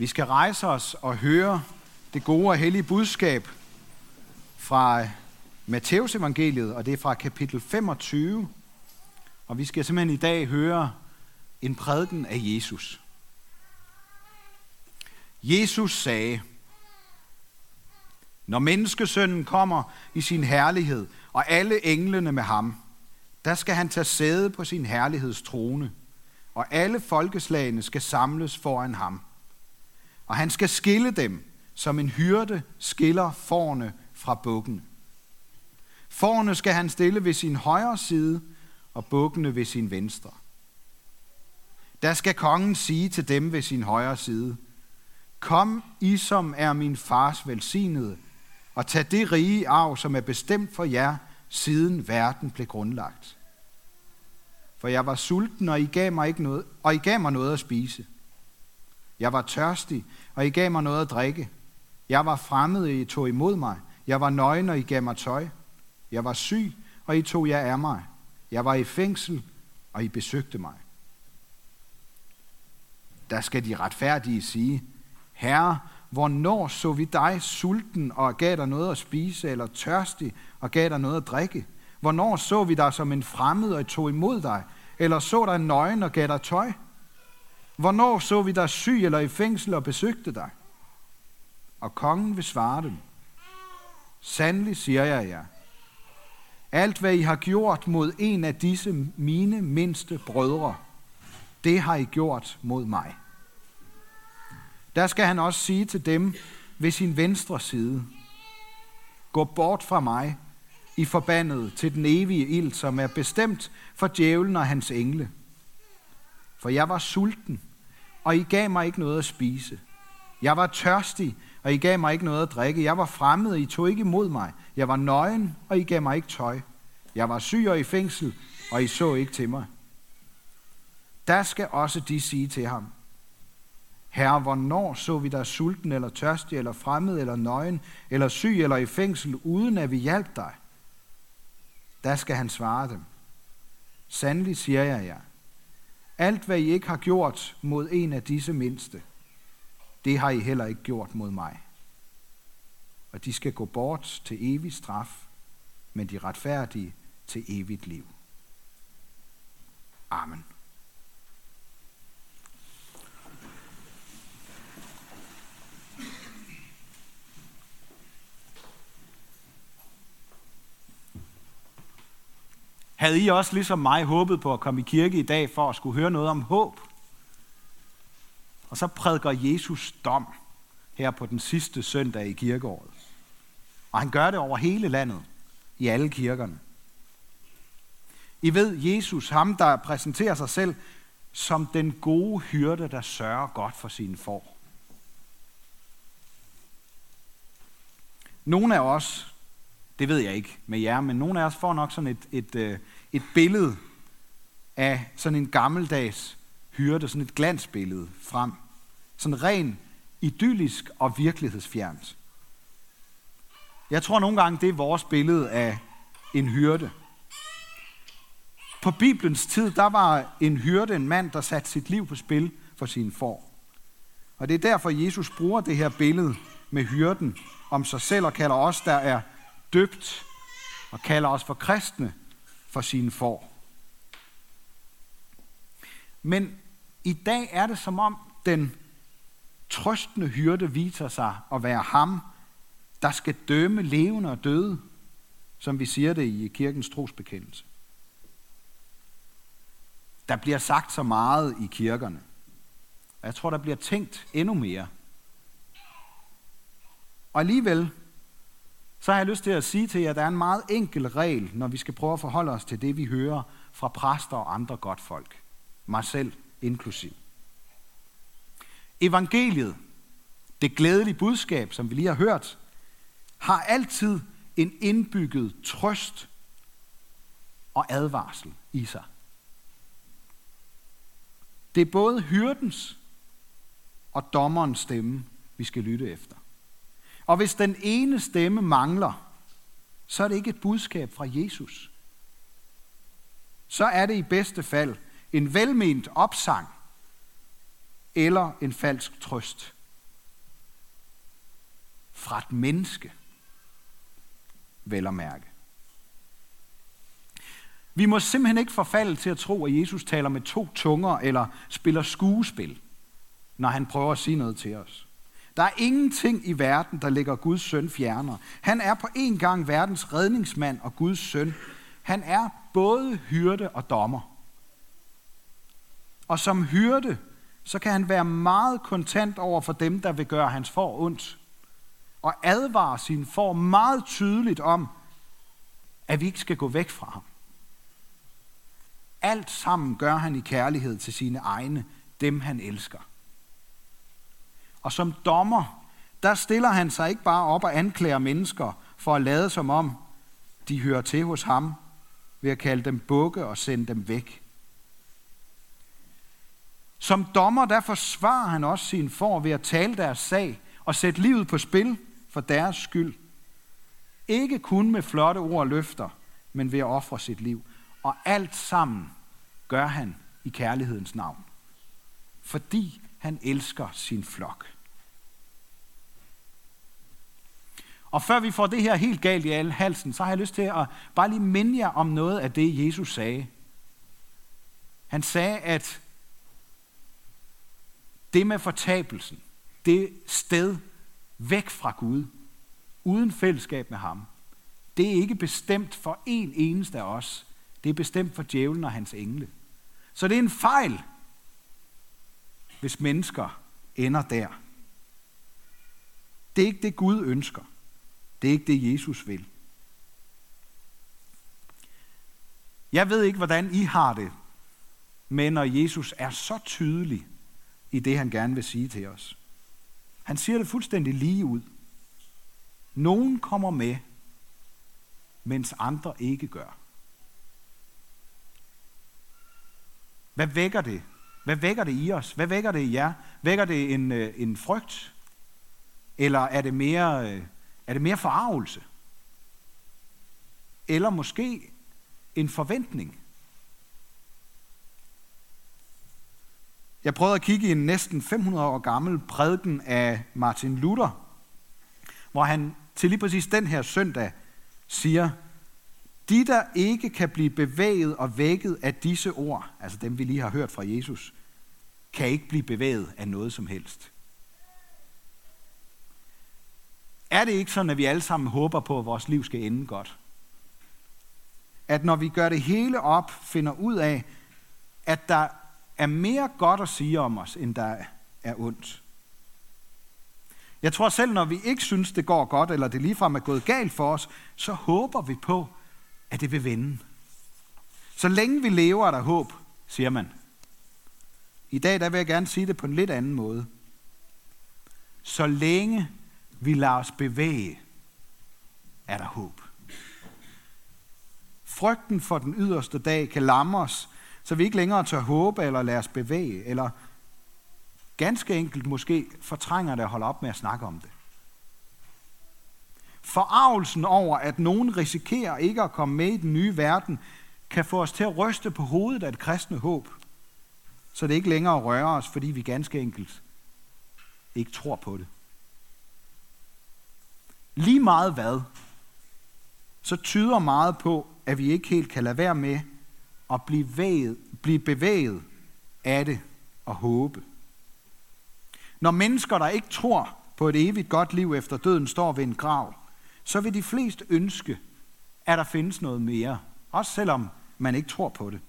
Vi skal rejse os og høre det gode og hellige budskab fra Matteus evangeliet, og det er fra kapitel 25. Og vi skal simpelthen i dag høre en prædiken af Jesus. Jesus sagde, når menneskesønnen kommer i sin herlighed, og alle englene med ham, der skal han tage sæde på sin herlighedstrone, og alle folkeslagene skal samles foran ham. Og han skal skille dem, som en hyrde skiller forne fra bukken. Forne skal han stille ved sin højre side, og bukkene ved sin venstre. Der skal kongen sige til dem ved sin højre side, Kom, I som er min fars velsignede, og tag det rige arv, som er bestemt for jer, siden verden blev grundlagt. For jeg var sulten, og I gav mig, ikke noget, og I gav mig noget at spise. Jeg var tørstig, og I gav mig noget at drikke. Jeg var fremmed, og I tog imod mig. Jeg var nøgen, og I gav mig tøj. Jeg var syg, og I tog jer af mig. Jeg var i fængsel, og I besøgte mig. Der skal de retfærdige sige, Herre, hvornår så vi dig sulten og gav dig noget at spise, eller tørstig og gav dig noget at drikke? Hvornår så vi dig som en fremmed og tog imod dig, eller så dig nøgen og gav dig tøj? Hvornår så vi dig syg eller i fængsel og besøgte dig? Og kongen vil svare dem. Sandelig siger jeg jer. Alt hvad I har gjort mod en af disse mine mindste brødre, det har I gjort mod mig. Der skal han også sige til dem ved sin venstre side, Gå bort fra mig, I forbandet til den evige ild, som er bestemt for djævlen og hans engle. For jeg var sulten, og I gav mig ikke noget at spise. Jeg var tørstig, og I gav mig ikke noget at drikke. Jeg var fremmed, og I tog ikke imod mig. Jeg var nøgen, og I gav mig ikke tøj. Jeg var syg og i fængsel, og I så ikke til mig. Der skal også de sige til ham, Herre, hvornår så vi dig sulten eller tørstig eller fremmed eller nøgen eller syg eller i fængsel, uden at vi hjalp dig? Der skal han svare dem. Sandelig siger jeg jer. ja. Alt hvad I ikke har gjort mod en af disse mindste, det har I heller ikke gjort mod mig. Og de skal gå bort til evig straf, men de retfærdige til evigt liv. Amen. Havde I også ligesom mig håbet på at komme i kirke i dag for at skulle høre noget om håb? Og så prædiker Jesus dom her på den sidste søndag i kirkeåret. Og han gør det over hele landet, i alle kirkerne. I ved, Jesus, ham der præsenterer sig selv som den gode hyrde, der sørger godt for sine får. Nogle af os, det ved jeg ikke med jer, men nogle af os får nok sådan et, et, øh, et billede af sådan en gammeldags hyrde, sådan et glansbillede frem. Sådan ren idyllisk og virkelighedsfjernt. Jeg tror nogle gange, det er vores billede af en hyrde. På Bibelens tid, der var en hyrde en mand, der satte sit liv på spil for sine får. Og det er derfor, Jesus bruger det her billede med hyrden om sig selv og kalder os, der er døbt og kalder os for kristne, for sine får. Men i dag er det som om den trøstende hyrde viser sig at være ham, der skal dømme levende og døde, som vi siger det i kirkens trosbekendelse. Der bliver sagt så meget i kirkerne. Og jeg tror, der bliver tænkt endnu mere. Og alligevel, så har jeg lyst til at sige til jer, at der er en meget enkel regel, når vi skal prøve at forholde os til det, vi hører fra præster og andre godt folk. Mig selv inklusiv. Evangeliet, det glædelige budskab, som vi lige har hørt, har altid en indbygget trøst og advarsel i sig. Det er både hyrdens og dommerens stemme, vi skal lytte efter. Og hvis den ene stemme mangler, så er det ikke et budskab fra Jesus. Så er det i bedste fald en velment opsang eller en falsk trøst fra et menneske. Vel at mærke. Vi må simpelthen ikke forfalde til at tro, at Jesus taler med to tunger eller spiller skuespil, når han prøver at sige noget til os. Der er ingenting i verden, der ligger Guds søn fjerner. Han er på en gang verdens redningsmand og Guds søn. Han er både hyrde og dommer. Og som hyrde, så kan han være meget kontant over for dem, der vil gøre hans for ondt. Og advare sin for meget tydeligt om, at vi ikke skal gå væk fra ham. Alt sammen gør han i kærlighed til sine egne, dem han elsker. Og som dommer, der stiller han sig ikke bare op og anklager mennesker for at lade som om, de hører til hos ham, ved at kalde dem bukke og sende dem væk. Som dommer, der forsvarer han også sin for ved at tale deres sag og sætte livet på spil for deres skyld. Ikke kun med flotte ord og løfter, men ved at ofre sit liv. Og alt sammen gør han i kærlighedens navn. Fordi han elsker sin flok. Og før vi får det her helt galt i alle halsen, så har jeg lyst til at bare lige minde jer om noget af det, Jesus sagde. Han sagde, at det med fortabelsen, det sted væk fra Gud, uden fællesskab med ham, det er ikke bestemt for en eneste af os. Det er bestemt for djævlen og hans engle. Så det er en fejl, hvis mennesker ender der. Det er ikke det, Gud ønsker. Det er ikke det, Jesus vil. Jeg ved ikke, hvordan I har det, men når Jesus er så tydelig i det, han gerne vil sige til os. Han siger det fuldstændig lige ud. Nogen kommer med, mens andre ikke gør. Hvad vækker det? Hvad vækker det i os? Hvad vækker det i jer? Vækker det en, øh, en frygt? Eller er det mere, øh, er det mere forarvelse? Eller måske en forventning? Jeg prøvede at kigge i en næsten 500 år gammel prædiken af Martin Luther, hvor han til lige præcis den her søndag siger, de, der ikke kan blive bevæget og vækket af disse ord, altså dem vi lige har hørt fra Jesus, kan ikke blive bevæget af noget som helst. Er det ikke sådan, at vi alle sammen håber på, at vores liv skal ende godt? At når vi gør det hele op, finder ud af, at der er mere godt at sige om os, end der er ondt. Jeg tror selv, når vi ikke synes, det går godt, eller det ligefrem er gået galt for os, så håber vi på, at det vil vende. Så længe vi lever, er der håb, siger man. I dag der vil jeg gerne sige det på en lidt anden måde. Så længe vi lader os bevæge, er der håb. Frygten for den yderste dag kan lamme os, så vi ikke længere tør håbe eller lade os bevæge, eller ganske enkelt måske fortrænger det at holde op med at snakke om det. Forarvelsen over, at nogen risikerer ikke at komme med i den nye verden, kan få os til at ryste på hovedet af et kristne håb, så det ikke længere rører os, fordi vi ganske enkelt ikke tror på det. Lige meget hvad, så tyder meget på, at vi ikke helt kan lade være med at blive, væget, blive bevæget af det og håbe. Når mennesker, der ikke tror på et evigt godt liv efter døden, står ved en grav, så vil de fleste ønske, at der findes noget mere, også selvom man ikke tror på det.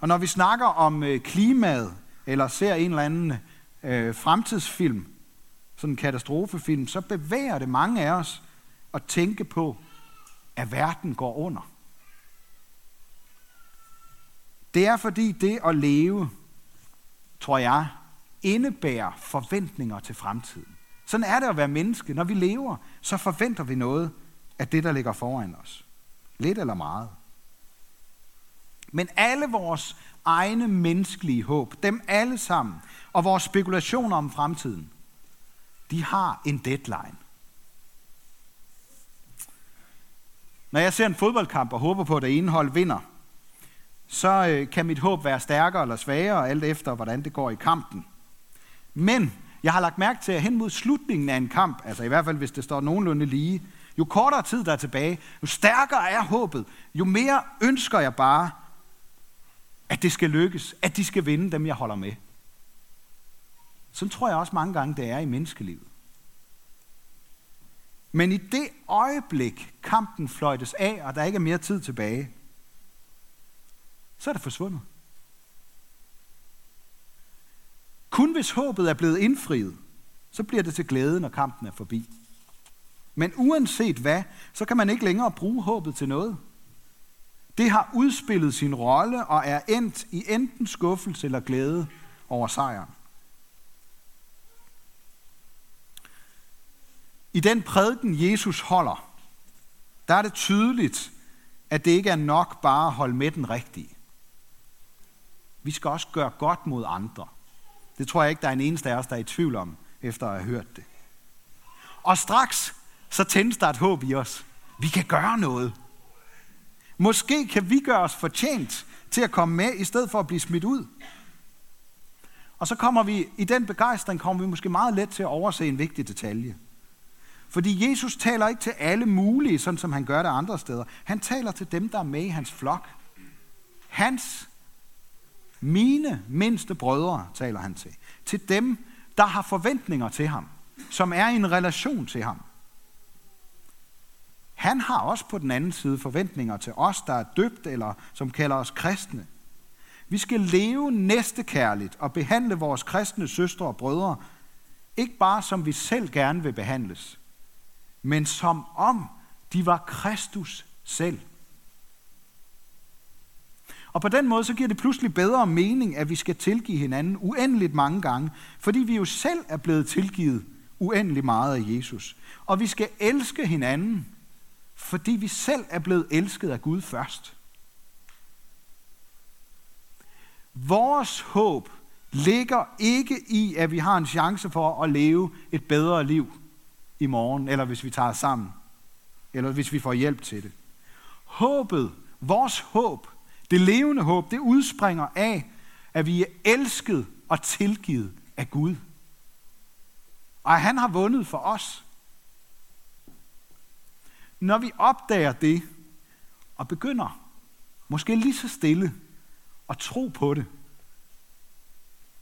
Og når vi snakker om øh, klimaet, eller ser en eller anden øh, fremtidsfilm, sådan en katastrofefilm, så bevæger det mange af os at tænke på, at verden går under. Det er fordi det at leve, tror jeg, indebærer forventninger til fremtiden. Sådan er det at være menneske. Når vi lever, så forventer vi noget af det, der ligger foran os. Lidt eller meget. Men alle vores egne menneskelige håb, dem alle sammen, og vores spekulationer om fremtiden, de har en deadline. Når jeg ser en fodboldkamp og håber på, at det ene hold vinder, så øh, kan mit håb være stærkere eller svagere, alt efter hvordan det går i kampen. Men jeg har lagt mærke til, at hen mod slutningen af en kamp, altså i hvert fald hvis det står nogenlunde lige, jo kortere tid der er tilbage, jo stærkere er håbet, jo mere ønsker jeg bare, at det skal lykkes, at de skal vinde dem, jeg holder med. Sådan tror jeg også mange gange, det er i menneskelivet. Men i det øjeblik, kampen fløjtes af, og der ikke er mere tid tilbage, så er det forsvundet. Kun hvis håbet er blevet indfriet, så bliver det til glæde, når kampen er forbi. Men uanset hvad, så kan man ikke længere bruge håbet til noget. Det har udspillet sin rolle og er endt i enten skuffelse eller glæde over sejren. I den prædiken, Jesus holder, der er det tydeligt, at det ikke er nok bare at holde med den rigtige. Vi skal også gøre godt mod andre. Det tror jeg ikke, der er en eneste af os, der er i tvivl om, efter at have hørt det. Og straks så tændes der et håb i os. Vi kan gøre noget. Måske kan vi gøre os fortjent til at komme med, i stedet for at blive smidt ud. Og så kommer vi, i den begejstring kommer vi måske meget let til at overse en vigtig detalje. Fordi Jesus taler ikke til alle mulige, sådan som han gør det andre steder. Han taler til dem, der er med i hans flok. Hans, mine mindste brødre, taler han til. Til dem, der har forventninger til ham, som er i en relation til ham. Han har også på den anden side forventninger til os, der er døbt eller som kalder os kristne. Vi skal leve næstekærligt og behandle vores kristne søstre og brødre, ikke bare som vi selv gerne vil behandles, men som om de var Kristus selv. Og på den måde så giver det pludselig bedre mening, at vi skal tilgive hinanden uendeligt mange gange, fordi vi jo selv er blevet tilgivet uendelig meget af Jesus. Og vi skal elske hinanden, fordi vi selv er blevet elsket af Gud først. Vores håb ligger ikke i, at vi har en chance for at leve et bedre liv i morgen, eller hvis vi tager sammen, eller hvis vi får hjælp til det. Håbet, vores håb, det levende håb, det udspringer af, at vi er elsket og tilgivet af Gud. Og at han har vundet for os. Når vi opdager det, og begynder, måske lige så stille, at tro på det,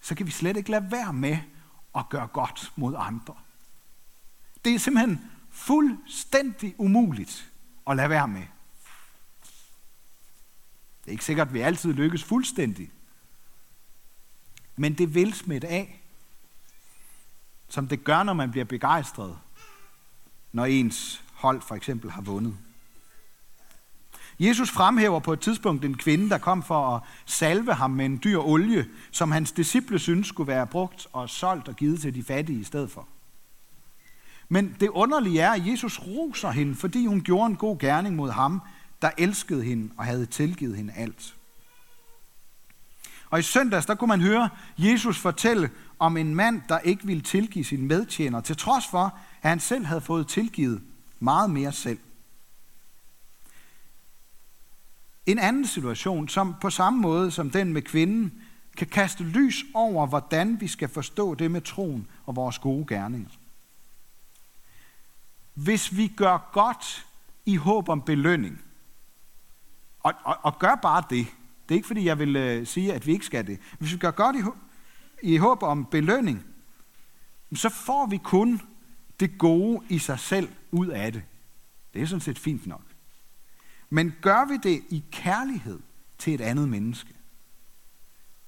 så kan vi slet ikke lade være med at gøre godt mod andre. Det er simpelthen fuldstændig umuligt at lade være med. Det er ikke sikkert, at vi altid lykkes fuldstændig. Men det vil smitte af, som det gør, når man bliver begejstret, når ens hold for eksempel har vundet. Jesus fremhæver på et tidspunkt en kvinde, der kom for at salve ham med en dyr olie, som hans disciple synes skulle være brugt og solgt og givet til de fattige i stedet for. Men det underlige er, at Jesus roser hende, fordi hun gjorde en god gerning mod ham, der elskede hende og havde tilgivet hende alt. Og i søndags, der kunne man høre Jesus fortælle om en mand, der ikke ville tilgive sin medtjener, til trods for, at han selv havde fået tilgivet meget mere selv. En anden situation, som på samme måde som den med kvinden, kan kaste lys over, hvordan vi skal forstå det med troen og vores gode gerninger. Hvis vi gør godt i håb om belønning, og, og, og gør bare det, det er ikke fordi, jeg vil øh, sige, at vi ikke skal det. Hvis vi gør godt i, i håb om belønning, så får vi kun det gode i sig selv ud af det. Det er sådan set fint nok. Men gør vi det i kærlighed til et andet menneske,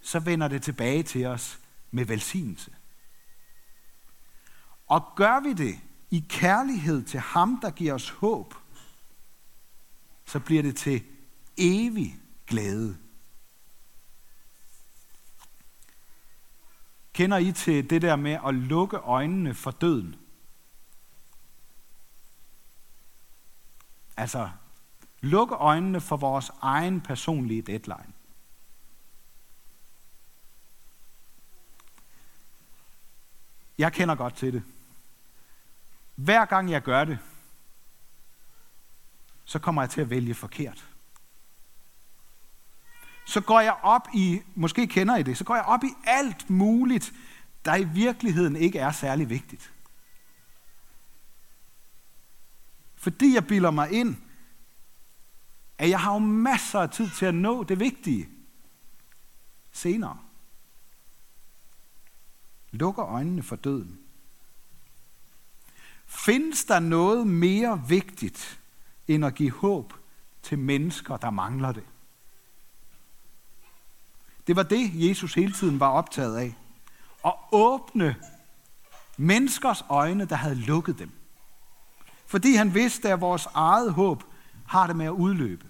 så vender det tilbage til os med velsignelse. Og gør vi det i kærlighed til ham, der giver os håb, så bliver det til evig glæde. Kender I til det der med at lukke øjnene for døden? Altså, lukke øjnene for vores egen personlige deadline. Jeg kender godt til det. Hver gang jeg gør det, så kommer jeg til at vælge forkert. Så går jeg op i, måske kender I det, så går jeg op i alt muligt der i virkeligheden ikke er særlig vigtigt. Fordi jeg bilder mig ind, at jeg har jo masser af tid til at nå det vigtige senere. Lukker øjnene for døden. Findes der noget mere vigtigt end at give håb til mennesker, der mangler det? Det var det, Jesus hele tiden var optaget af. At åbne menneskers øjne, der havde lukket dem. Fordi han vidste, at vores eget håb har det med at udløbe.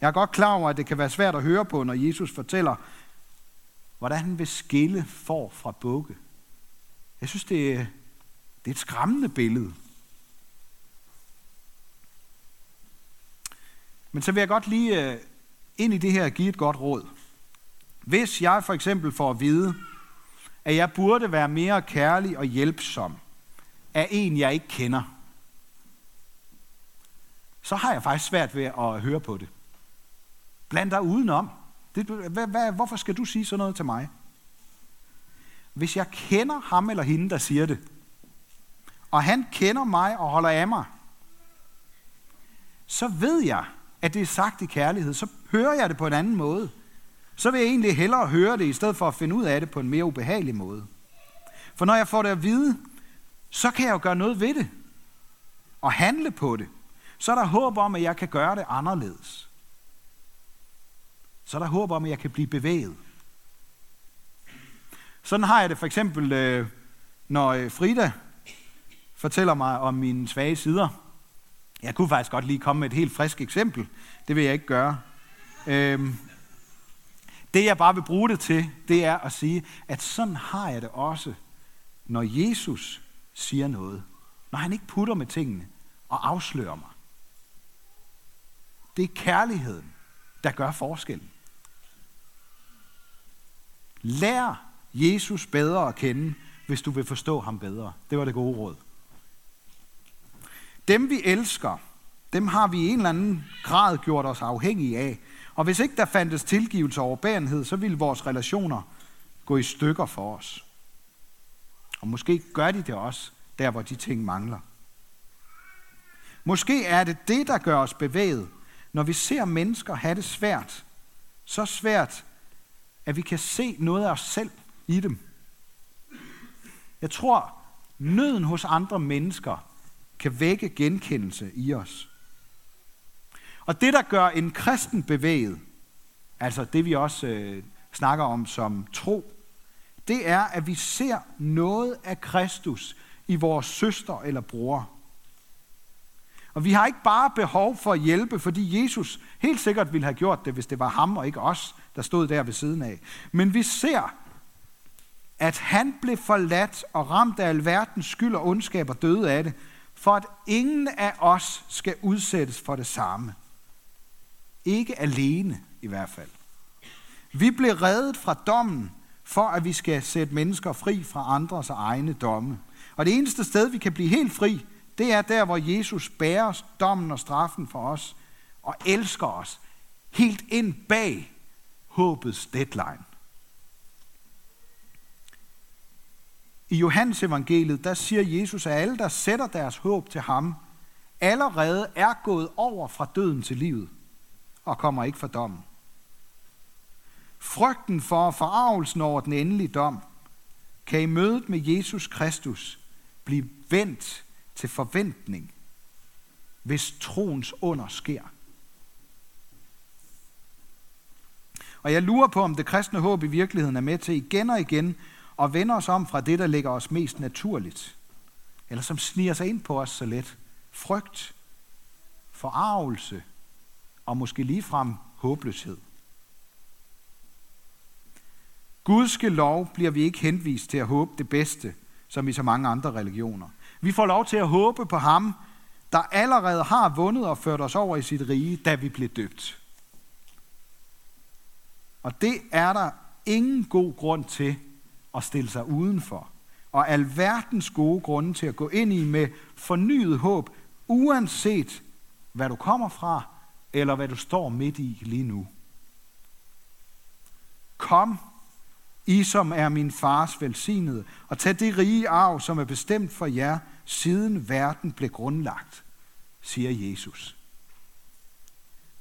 Jeg er godt klar over, at det kan være svært at høre på, når Jesus fortæller, hvordan han vil skille for fra bukke. Jeg synes, det er, det er et skræmmende billede. Men så vil jeg godt lige øh, ind i det her give et godt råd. Hvis jeg for eksempel får at vide, at jeg burde være mere kærlig og hjælpsom af en, jeg ikke kender, så har jeg faktisk svært ved at høre på det. Bland dig udenom. Det, hvad, hvad, hvorfor skal du sige sådan noget til mig? Hvis jeg kender ham eller hende, der siger det, og han kender mig og holder af mig, så ved jeg, at det er sagt i kærlighed. Så hører jeg det på en anden måde. Så vil jeg egentlig hellere høre det, i stedet for at finde ud af det på en mere ubehagelig måde. For når jeg får det at vide, så kan jeg jo gøre noget ved det. Og handle på det. Så er der håb om, at jeg kan gøre det anderledes. Så er der håb om, at jeg kan blive bevæget. Sådan har jeg det for eksempel, øh, når øh, Frida fortæller mig om mine svage sider. Jeg kunne faktisk godt lige komme med et helt frisk eksempel. Det vil jeg ikke gøre. Øhm, det jeg bare vil bruge det til, det er at sige, at sådan har jeg det også, når Jesus siger noget. Når han ikke putter med tingene og afslører mig. Det er kærligheden, der gør forskellen. Lær Jesus bedre at kende, hvis du vil forstå ham bedre. Det var det gode råd. Dem vi elsker, dem har vi i en eller anden grad gjort os afhængige af. Og hvis ikke der fandtes tilgivelse og overbærenhed, så ville vores relationer gå i stykker for os. Og måske gør de det også, der hvor de ting mangler. Måske er det det, der gør os bevæget, når vi ser mennesker have det svært. Så svært, at vi kan se noget af os selv i dem. Jeg tror, nøden hos andre mennesker kan vække genkendelse i os. Og det, der gør en kristen bevæget, altså det vi også øh, snakker om som tro, det er, at vi ser noget af Kristus i vores søster eller bror. Og vi har ikke bare behov for at hjælpe, fordi Jesus helt sikkert ville have gjort det, hvis det var ham og ikke os, der stod der ved siden af. Men vi ser, at han blev forladt og ramt af alverdens skyld og ondskab og døde af det, for at ingen af os skal udsættes for det samme. Ikke alene i hvert fald. Vi blev reddet fra dommen, for at vi skal sætte mennesker fri fra andres og egne domme. Og det eneste sted, vi kan blive helt fri, det er der, hvor Jesus bærer dommen og straffen for os og elsker os helt ind bag håbets deadline. I Johannes evangeliet, der siger Jesus, at alle, der sætter deres håb til ham, allerede er gået over fra døden til livet og kommer ikke for dommen. Frygten for forarvelsen over den endelige dom kan i mødet med Jesus Kristus blive vendt til forventning, hvis troens under sker. Og jeg lurer på, om det kristne håb i virkeligheden er med til igen og igen og vender os om fra det, der ligger os mest naturligt, eller som sniger sig ind på os så let. Frygt, forarvelse og måske ligefrem håbløshed. Gudske lov bliver vi ikke henvist til at håbe det bedste, som i så mange andre religioner. Vi får lov til at håbe på ham, der allerede har vundet og ført os over i sit rige, da vi blev døbt. Og det er der ingen god grund til at stille sig udenfor. Og alverdens gode grunde til at gå ind i med fornyet håb, uanset hvad du kommer fra, eller hvad du står midt i lige nu. Kom I som er min fars velsignede, og tag det rige arv, som er bestemt for jer, siden verden blev grundlagt, siger Jesus.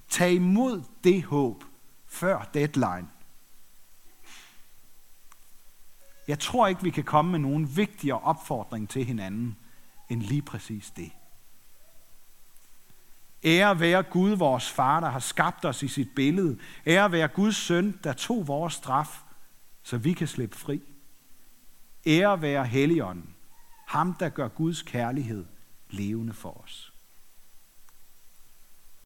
Tag imod det håb før deadline. Jeg tror ikke, vi kan komme med nogen vigtigere opfordring til hinanden end lige præcis det. Ære være Gud, vores far, der har skabt os i sit billede. Ære være Guds søn, der tog vores straf, så vi kan slippe fri. Ære være Helligånden, ham der gør Guds kærlighed levende for os.